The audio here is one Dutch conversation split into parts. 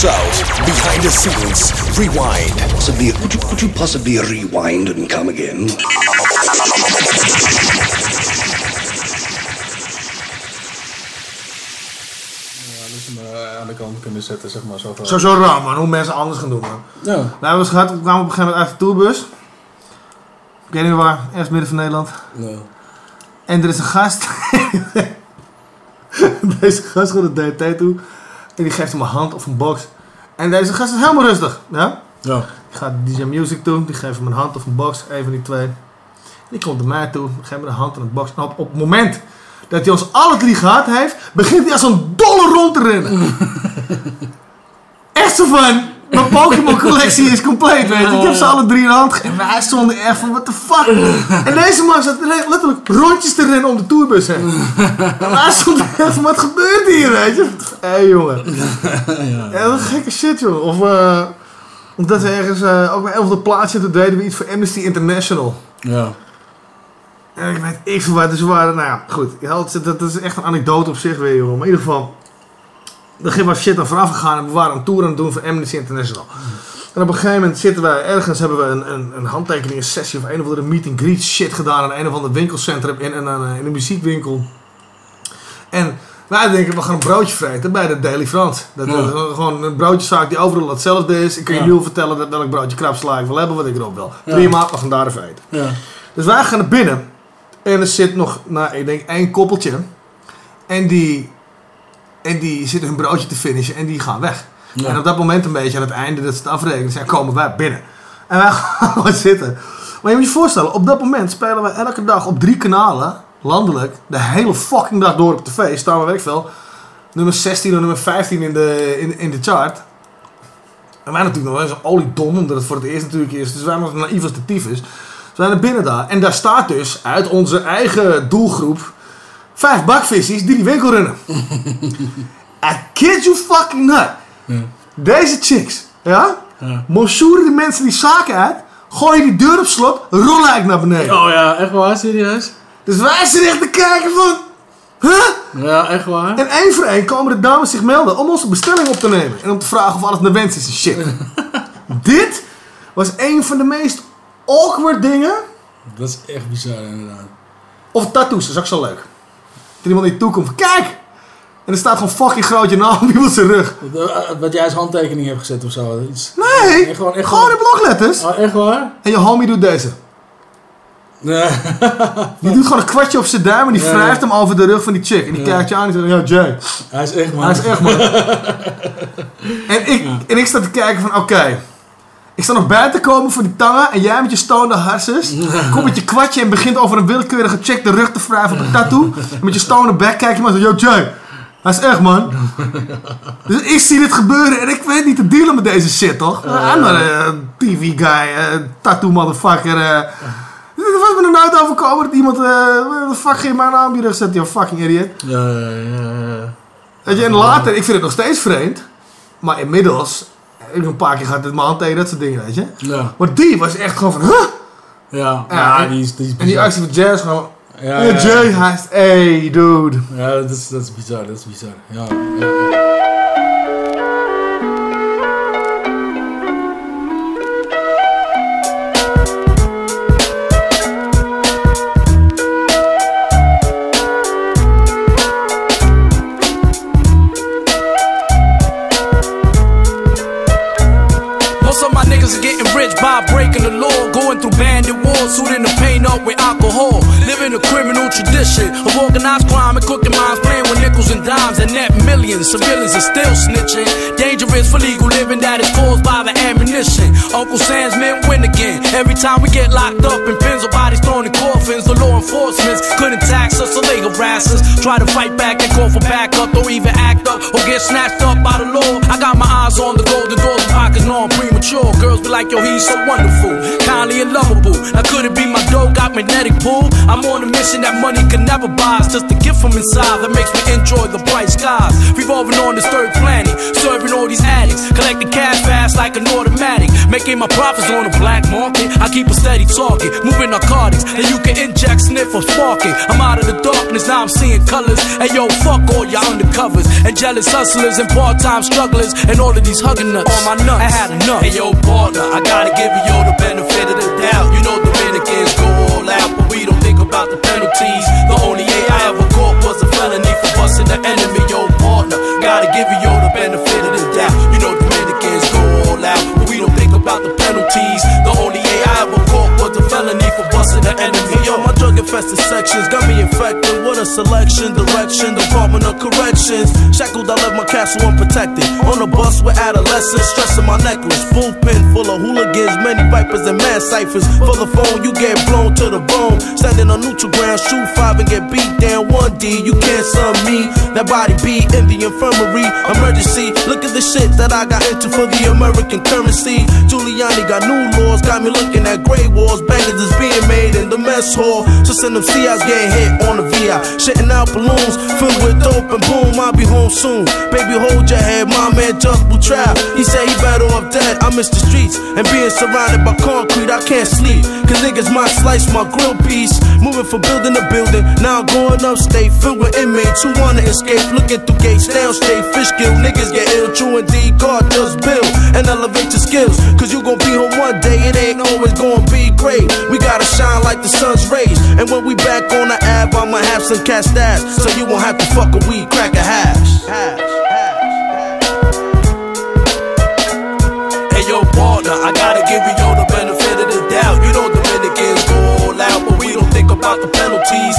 South, behind the scenes, rewind. Possibly, could you, could you possibly rewind and come again? Kant kunnen zetten, zeg maar. Zo van- Sowieso raar, man. Hoe mensen anders gaan doen, man. Ja. Nou, hebben we eens gehad. We kwamen op een gegeven moment uit de tourbus. Ik weet niet waar. Ergens midden van Nederland. Ja. En er is een gast. deze gast gaat de DT toe. En die geeft hem een hand of een box. En deze gast is helemaal rustig. Ja? Ja. Die gaat DJ Music toe. Die geeft hem een hand of een box. Een van die twee. Die komt naar mij toe. Geeft me een hand en een box. En op, op het moment dat hij ons alle drie gehad heeft, begint hij als een dolle rond te rennen. echt zo van. Mijn Pokémon collectie is compleet, weet je. Ik heb ze alle drie in de hand gegeven. Wij stonden echt van, what the fuck. En deze man zat letterlijk rondjes te rennen om de tourbus heen. En wij stonden echt van, wat gebeurt hier, weet je. Hé, hey, jongen. Ja, dat is gekke shit, joh. Of, eh omdat we ergens, ook bij een van de plaatsen, toen deden we iets voor Amnesty International. Ja. En ik weet ik veel wat, dus we waren, nou ja, goed. Dat, dat is echt een anekdote op zich weer, jongen. Maar in ieder geval, er ging wat shit aan vooraf gegaan en we waren een tour aan het doen voor Amnesty International. En op een gegeven moment zitten wij ergens, hebben we een, een, een handtekeningen sessie of een of andere meet and greet shit gedaan in een of ander winkelcentrum in, in, een, in een muziekwinkel. En wij denken, we gaan een broodje vreten bij de Daily France. Dat Ja. is gewoon een broodjeszaak die overal hetzelfde is. Ik kan je Ja. nu al vertellen dat welk broodje krapsla ik wil hebben, wat ik erop wil. Ja. Prima, we gaan daar even eten. Dus wij gaan naar binnen. En er zit nog, nou, ik denk één koppeltje. En die, en die zitten hun broodje te finishen en die gaan weg. Ja. En op dat moment een beetje aan het einde dat ze het afrekenen, zijn, komen wij binnen. En wij gaan gewoon zitten. Maar je moet je voorstellen, op dat moment spelen wij elke dag op drie kanalen, landelijk, de hele fucking dag door op tv. Staan we, veel, nummer 16 of nummer 15 in de, in, in de chart. En wij natuurlijk nog wel eens een oliedom, omdat het voor het eerst natuurlijk is. Dus wij nog naïef als de tyfus. Dus wij naar binnen daar. En daar staat dus uit onze eigen doelgroep vijf bakvissies die die winkel runnen. I kid you fucking not. Ja. Deze chicks, ja? Ja. Monsjoeren die mensen die zaken uit, gooien die deur op slot, rollen eigenlijk naar beneden. Oh ja, echt waar? Serieus? Dus wij zitten echt te kijken van, huh? Ja, echt waar? En één voor één komen de dames zich melden om onze bestelling op te nemen. En om te vragen of alles naar wens is en shit. Dit was een van de meest awkward dingen. Dat is echt bizar inderdaad. Of tattoos, dat is ook zo leuk. Iemand naar je toe komt van, kijk! En er staat gewoon fucking groot je naam op iemand zijn rug. Wat, eh, wat jij als handtekening hebt gezet of zo. Iets. Nee, Echt gewoon- echt gewoon in blokletters. Oh, echt waar? En je homie doet deze. Nee. Die doet gewoon een kwartje op zijn duim en die wrijft hem over de rug van die chick. En die Ja. kijkt je aan en zegt, ja Jay, Hij is echt man. hij is echt man. en, ik, en ik sta te kijken van, oké. Ik sta nog buiten te komen voor die tangen en jij met je stonende harses komt met je kwartje en begint over een willekeurige chick de rug te wrijven op een tattoo. En met je stonende bek kijk je maar zo, yo Jay, hij is echt man. dus ik zie dit gebeuren en ik weet niet te dealen met deze shit toch? Not a TV guy, uh, tattoo motherfucker. eh. Het was me nog nooit overkomen dat iemand, eh de fuck ging mijn naam op je rug zetten, you fucking idiot. Ja, ja, ja, je, en later, ik vind het nog steeds vreemd. Maar inmiddels, ik heb een paar keer gehad met mijn hand tegen dat soort dingen, weet je. Ja, Maar die was echt gewoon van, huh? ja. Ja, die is, die is En die actie van Jazz gewoon, Ja, ja, Jay, hij is, hey dude. Ja, dat is, dat is bizar, dat is bizar. Ja, of organized crime and crooked minds, playing with nickels and dimes and net millions. Civilians are still snitching. Dangerous for legal living that is caused by the ammunition. Uncle Sam's men win again. Every time we get locked up in pins or bodies thrown in coffins, the law enforcement couldn't tax us, so they harass us. Try to fight back and call for backup, don't even act up or get snatched up by the law. I got my eyes on the golden doors pockets, know I'm premature. Mature. Girls be like, yo, he's so wonderful, kindly and lovable. Now could it be my dough got magnetic pull? I'm on a mission that money can never buy. It's just a gift from inside that makes me enjoy the bright skies. Revolving on this third planet, serving all these addicts, collecting cash fast like an automatic, making my profits on the black market. I keep a steady target, moving narcotics that you can inject, sniff, or spark it. I'm out of the darkness, now I'm seeing colors. Hey yo, fuck all your undercovers and jealous hustlers and part-time strugglers and all of these hugging nuts. All my nuts, I had enough. Hey yo, partner, I gotta give you the benefit of the doubt. You know Dominicans go all out, but we don't think about the penalties. The only A I ever caught was a felony for busting the enemy. Yo, partner, gotta give you the benefit of the doubt. You know Dominicans go all out, but we don't think about the penalties. The only A I ever caught was a felony for busting the enemy. Yo, my drug infested sections got me infected. A selection, direction, Department of Corrections. Shackled, I left my castle unprotected. On a bus with adolescents, stressing my necklace. Full pin full of hooligans, many vipers and mad ciphers. For the phone, you get blown to the bone. Standing on neutral ground, shoot five and get beat down. One D, you can't sum me. That body be in the infirmary. Emergency, look at the shit that I got into for the American currency. Giuliani got new laws, got me looking at gray walls. Bangers is being made in the mess hall. So send them CIs getting hit on the VI. Shitting out balloons filled with dope and boom. I'll be home soon. Baby, hold your head. My man just will trap. He said he better. Miss the streets and being surrounded by concrete. I can't sleep. Cause niggas might slice my grill piece. Moving from building to building. Now I'm going upstate. Filled with inmates who wanna escape. Looking through gates downstate. Fish kill. Niggas get ill. True indeed. God just build and elevate your skills. Cause you gon' be home one day. It ain't always gonna be great. We gotta shine like the sun's rays. And when we back on the app, I'ma have some cat stats. So you won't have to fuck a weed, crack a hash. Yo, I gotta give you all the benefit of the doubt. You know Dominicans go all out, but we don't think about the penalties.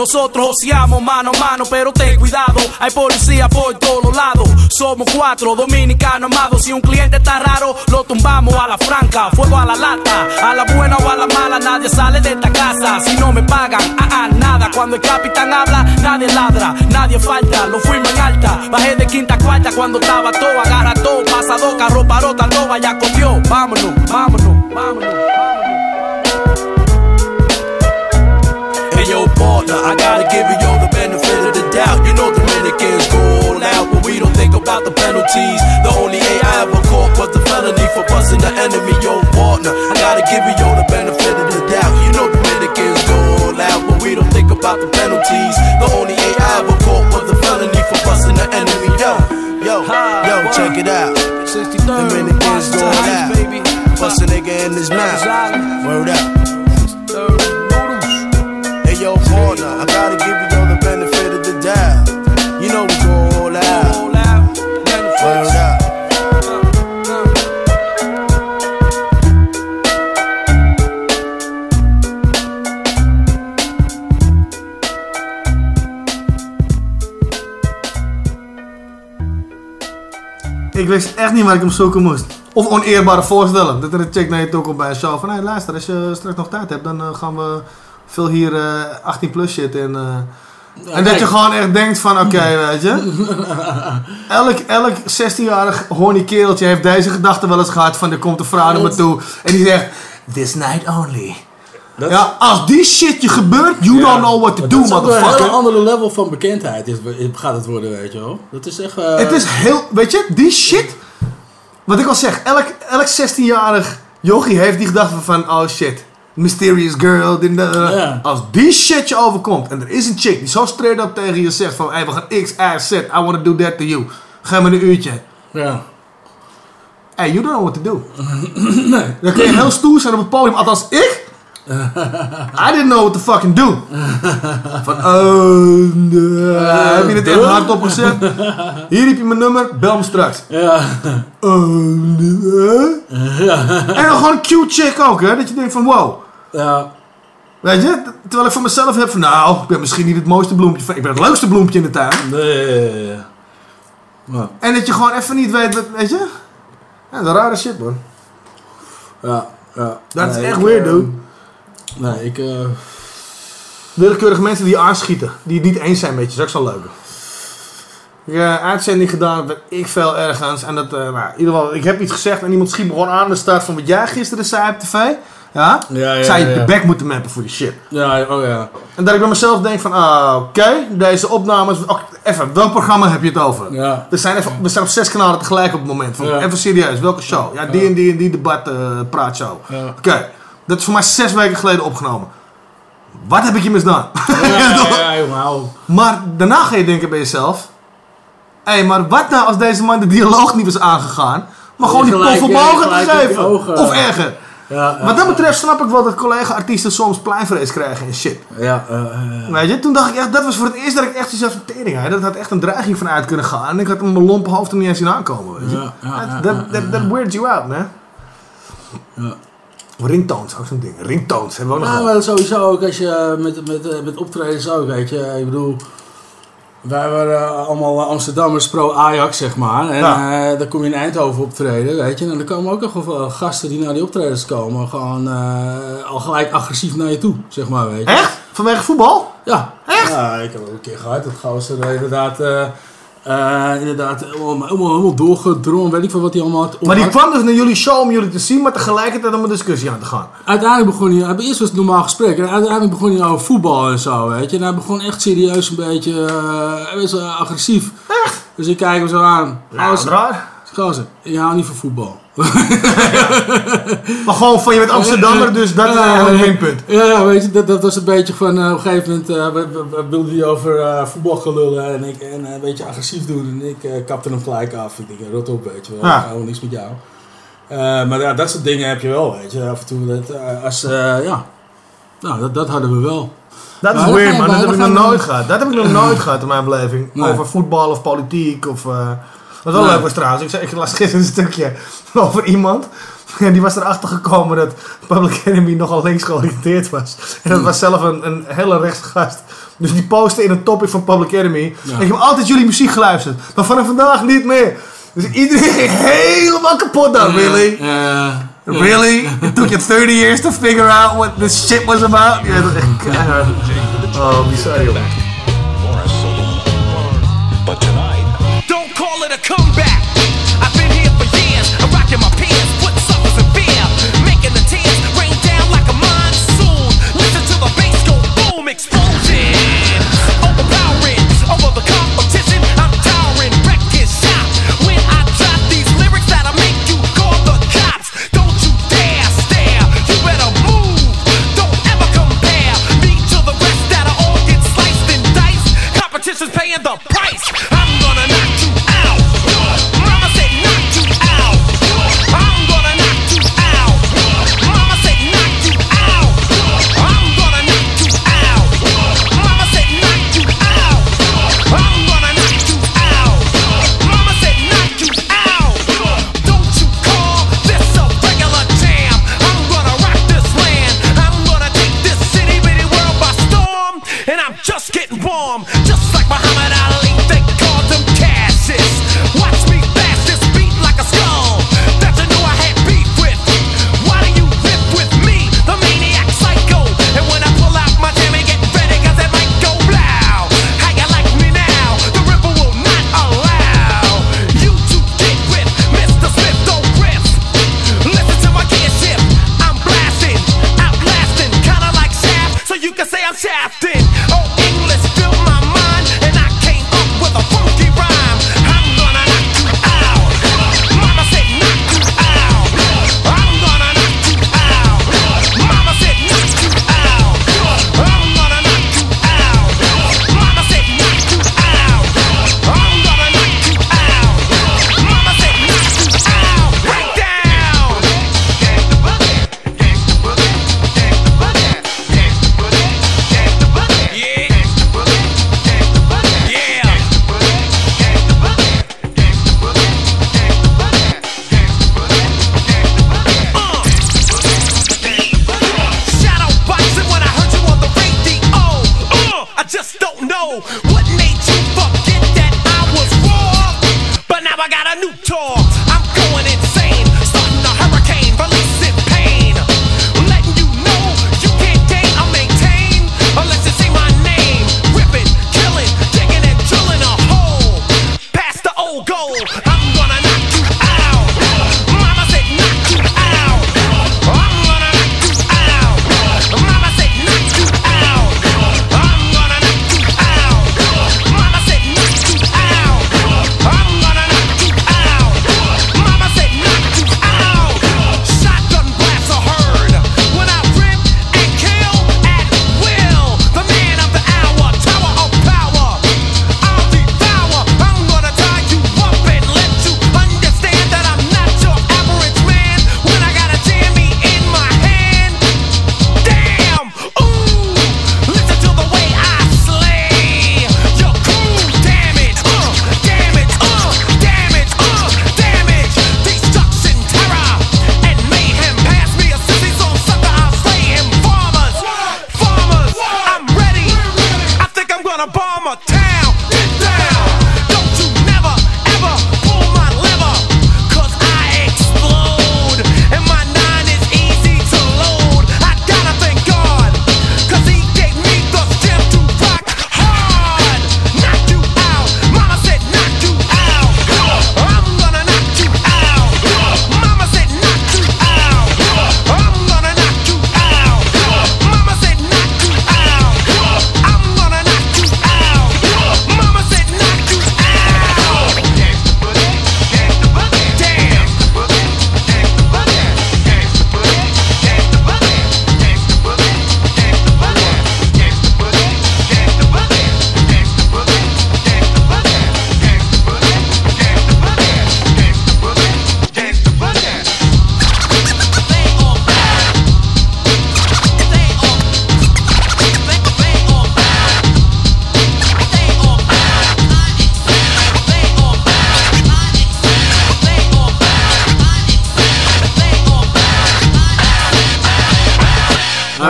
Nosotros joseamos mano a mano, pero ten cuidado, hay policía por todos lados. Somos cuatro dominicanos amados. Si un cliente está raro, lo tumbamos a la franca. Fuego a la lata, a la buena o a la mala, nadie sale de esta casa. Si no me pagan, ah, ah, nada. Cuando el capitán habla, nadie ladra, nadie falta. Lo fuimos en alta, bajé de quinta a cuarta cuando estaba todo. Agarra todo, pasado, carro, parota, no vaya. Vámonos, vámonos, about the penalties. The only A I ever caught was the felony for busting the enemy, yo, partner. I gotta give you all the benefit of the doubt. You know Dominicans go all out, but we don't think about the penalties. The only A I ever caught was the felony for busting the enemy, yo. Yo, yo, check it out. Dominicans go all out. Bust a nigga in his mouth. Word up. Hey yo, partner, I gotta wist echt niet waar ik hem zoeken moest. Of oneerbare voorstellen. Dat er een chick naar je toe komt bij een show van... Hé, luister, als je straks nog tijd hebt, dan eh, gaan we veel hier eh, 18 plus shit in. eh. en dat je gewoon echt denkt van, oké, weet je. Elk, elk 16-jarig horny kereltje heeft deze gedachte wel eens gehad van... Er komt een vrouw naar me toe en die zegt... This night only. Dat Ja, als die shit je gebeurt, you don't know what to do, dat is een motherfucker. heel andere level van bekendheid is, gaat het worden, weet je wel. Dat is echt... eh, Het is heel, weet je, die shit. Wat ik al zeg, elk, elk 16-jarig jochie heeft die gedachte van, oh shit, mysterious girl. dit, dat, dat. Ja. Als die shit je overkomt en er is een chick die zo straight up tegen je zegt van, hey, we gaan X, Y, Z, I want to do that to you. Geef me een uurtje. Ja. Hey, you don't know what to do. nee. Dan kun je heel stoer zijn op het podium, althans ik. I didn't know what to fucking do. Van, oh, nee. heb je het echt hardop gezet? Hier heb je mijn nummer, bel me straks. Ja. Nee. En dan gewoon een cute chick ook, hè? Dat je denkt van, wow. Ja. Weet je? Terwijl ik voor mezelf heb van, nou, ik ben misschien niet het mooiste bloempje. van- Ik ben het leukste bloempje in de tuin. Nee. Ja. En dat je gewoon even niet weet, wat, weet je? Ja, dat is rare shit, man. Ja, ja. Dat is echt ik, weird, eh, dude. Nee, ik... eh, Willekeurige mensen die je aanschieten. Die het niet eens zijn met je. Dat is ook leuk. Ik heb een uitzending gedaan ik veel ergens. En dat, nou, in ieder geval, ik heb iets gezegd en iemand schiet me gewoon aan. En er staat van wat jij gisteren zei op tv. Ja? Ja, ja, Zou je ja. de bek moeten mappen voor die shit. ja, oh ja. En dat ik bij mezelf denk van, ah, oké, deze opnames. oh, even, welk programma heb je het over? Ja. Er zijn even, we zijn op zes kanalen tegelijk op het moment. Van, Ja. Even serieus, welke show? Ja, die en die en die debat eh praatshow. Ja. Oké, dat is voor mij zes weken geleden opgenomen. Wat heb ik je misdaan? Ja, ja, hou. Maar daarna ga je denken bij jezelf. Hé, hey, maar wat nou als deze man de dialoog niet was aangegaan, maar gewoon die pof op ogen gelijk te op je geven? ogen. Of erger. Ja, Wat dat betreft snap ik wel dat collega-artiesten soms pleinvrees krijgen en shit. Ja, eh, Weet je, toen dacht ik echt, dat was voor het eerst dat ik echt zoiets had van tering. hè. Dat had echt een dreiging van uit kunnen gaan. En ik had mijn lompe hoofd er niet eens zien aankomen. Weet je. Ja, ja, Dat- weirds you out, man. Ja. Ringtones, ook zo'n ding. Ringtones hebben we ook nog Ja, gehad. maar sowieso ook als je met, met, eh, met optredens ook, weet je. Ik bedoel, wij waren eh, allemaal Amsterdammers pro-Ajax, zeg maar. En Ja. eh, dan kom je in Eindhoven optreden, weet je. En dan komen ook nog wel gasten die naar die optredens komen. Gewoon eh, al gelijk agressief naar je toe, zeg maar, weet je. Echt? Vanwege voetbal? Ja. Echt? Ja, ik heb ook een keer gehad dat gozer eh, inderdaad... eh, eh, inderdaad, helemaal, helemaal, doorgedrongen, weet ik veel wat hij allemaal had Maar die kwam dus naar jullie show om jullie te zien, maar tegelijkertijd om een discussie aan te gaan. Uiteindelijk begon hij, eerst was het een normaal gesprek en uiteindelijk begon hij over voetbal en zo, weet je. En hij begon echt serieus een beetje, best wel agressief. Echt? Dus ik kijk hem zo aan. Nou, Gozer, raar. Gozer, ik hou niet van voetbal. Maar gewoon van je bent Amsterdammer, dus dat is eigenlijk ja, mijn punt. Ja, weet je, dat, dat was een beetje van, eh, op een gegeven moment eh, we- we- we wilde hij over eh, voetbal gaan lullen en, ik, en eh, een beetje agressief doen. En ik eh, kapte hem gelijk af. Ik denk, rot op, weet je wel, Ja. ik hou niks met jou. Eh, maar ja, dat soort dingen heb je wel, weet je. Af en toe, dat, eh, als, eh, ja, nou, dat, dat hadden we wel. Dat is weird, je- man. Dat heb ik nog nooit gehad. Dat heb ik nog nooit gehad in mijn beleving. Over voetbal of politiek of... Wat wel leuk was trouwens. Ik, zei, ik las gisteren een stukje over iemand. En die was erachter gekomen dat Public Enemy nogal links georiënteerd was. En dat was zelf een, een hele rechtse gast. Dus die postte in een topic van Public Enemy. Ik heb altijd jullie muziek geluisterd. Maar vanaf vandaag niet meer. Dus iedereen ging helemaal kapot dan, really? Really? It took you 30 years to figure out what this shit was about? Ja, dat is echt. Oh, bizar joh.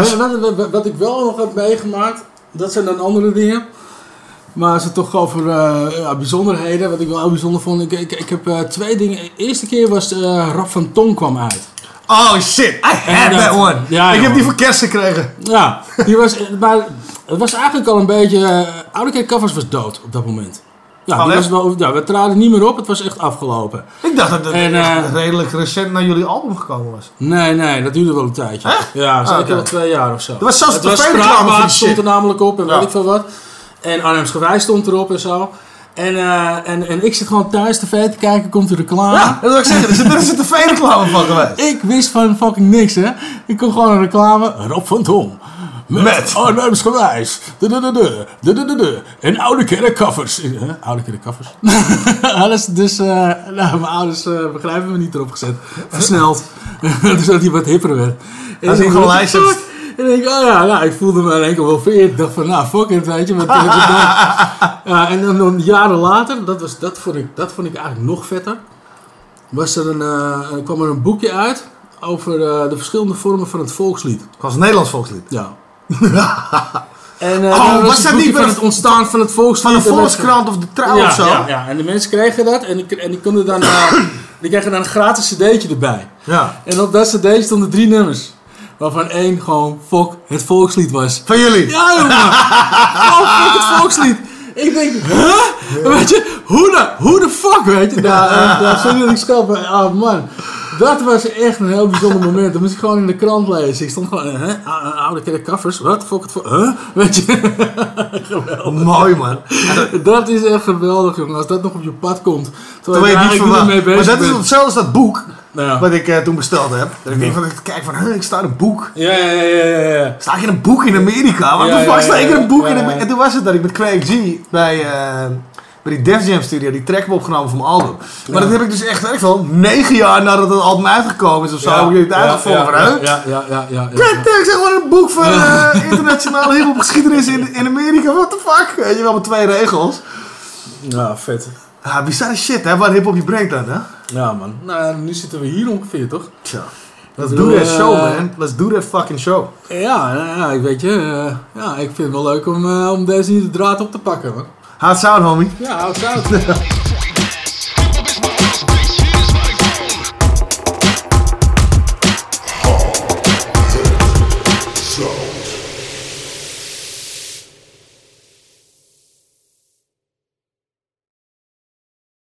Nou, wat, wat- wat, wat ik wel nog heb meegemaakt, dat zijn dan andere dingen. Maar als het toch over eh, ja, bijzonderheden, wat ik wel heel bijzonder vond. Ik, ik, ik heb eh, twee dingen. De eerste keer was eh Rap van Tong kwam uit. Oh shit, I had dat- that one. Ja, ik heb die voor kerst gekregen. Ja, die was, maar het was eigenlijk al een beetje... Oude Kerk Covers was dood op dat moment. Ja, die was wel, ja, we traden niet meer op, het was echt afgelopen. Ik dacht dat het En, eh, redelijk recent naar jullie album gekomen was. Nee, nee, dat duurde wel een tijdje. Echt? Ja, zeker Ah, oké. wel twee jaar of zo. Er was zelfs het een was Spraakwaard stond er namelijk op en Ja. weet ik veel wat. En Arnhems Gewijs stond erop en zo. En, eh, en, en ik zit gewoon thuis tv te kijken, komt de reclame. Ja, dat wil ik zeggen. Er zit- Er is een tv-reclame van geweest. Ik wist van fucking niks, hè. Ik kon gewoon een reclame. Rob van Tom. Met? Arnhems Gewijs. En oude kerkkaffers. Huh? Oude kerkkaffers. Alles, dus, eh, nou, mijn ouders eh, begrijpen me niet erop gezet. Versneld. dus dat hij wat hipper werd. En Als ik gewoon? En ik oh ja, nou, ik voelde me in één keer wel vereerd. Ik dacht van, nou, fuck it, weet je. Ja, en dan, dan jaren later, dat, was, dat, vond ik, dat vond ik eigenlijk nog vetter. Was er een, eh, kwam er een boekje uit over eh, de verschillende vormen van het volkslied. Het was een Nederlands volkslied. Ja. en eh Oh, daar was dat niet van het ontstaan van het volkslied? Van de Volkskrant of de Trouw ja, of zo. Ja, ja, en de mensen kregen dat en die, en die, konden dan, eh, die kregen dan een gratis cd'tje erbij. Ja. En op dat cd'tje stonden drie nummers. Waarvan één gewoon fuck het volkslied was. Van jullie. Ja, jongen. Oh, fuck het volkslied. Ik denk, huh? Weet je, hoe de, hoe de fuck, weet je? Nou, ja, sorry dat ik schat, maar ah, man. Dat was echt een heel bijzonder moment. Dat moest ik gewoon in de krant lezen. Ik stond gewoon, hè? Ah, Oude covers, wat? Fuck het huh? Weet je? Mooi man. Dat is echt geweldig, jongen. Als dat nog op je pad komt. Terwijl je je niet verwacht. mee Maar bezig dat is hetzelfde als dat boek Ja. wat ik eh, toen besteld heb. Dat ik denk van, ik kijk van, huh, ik sta in een boek. Ja, ja, ja, ja, ja. Sta ik in een boek in Amerika? Wat de fuck sta ik in een boek in. Amerika? En toen was het dat ik met Craig G bij, eh, bij die Def Jam studio die track heb opgenomen voor mijn album. Maar dat heb ik dus echt, ik veel, negen jaar nadat het album uitgekomen is of zo, heb ik het uitgevonden van, ja, ja, ja, ja, ja, ik zeg gewoon een boek van eh, internationale hip-hop geschiedenis in, in Amerika. What the fuck? Weet je wel, met twee regels. Ja, vet. Ah, bizarre shit, hè, waar hip-hop je brengt dan, hè? Ja, man. Nou, nu zitten we hier ongeveer, toch? Tja. Let's do that show, eh, man. Let's do that fucking show. Ja, ja, ik weet je. eh, ja, ik vind het wel leuk om, om deze hier de draad op te pakken, man. How's it sound, homie? Ja, hou het uit.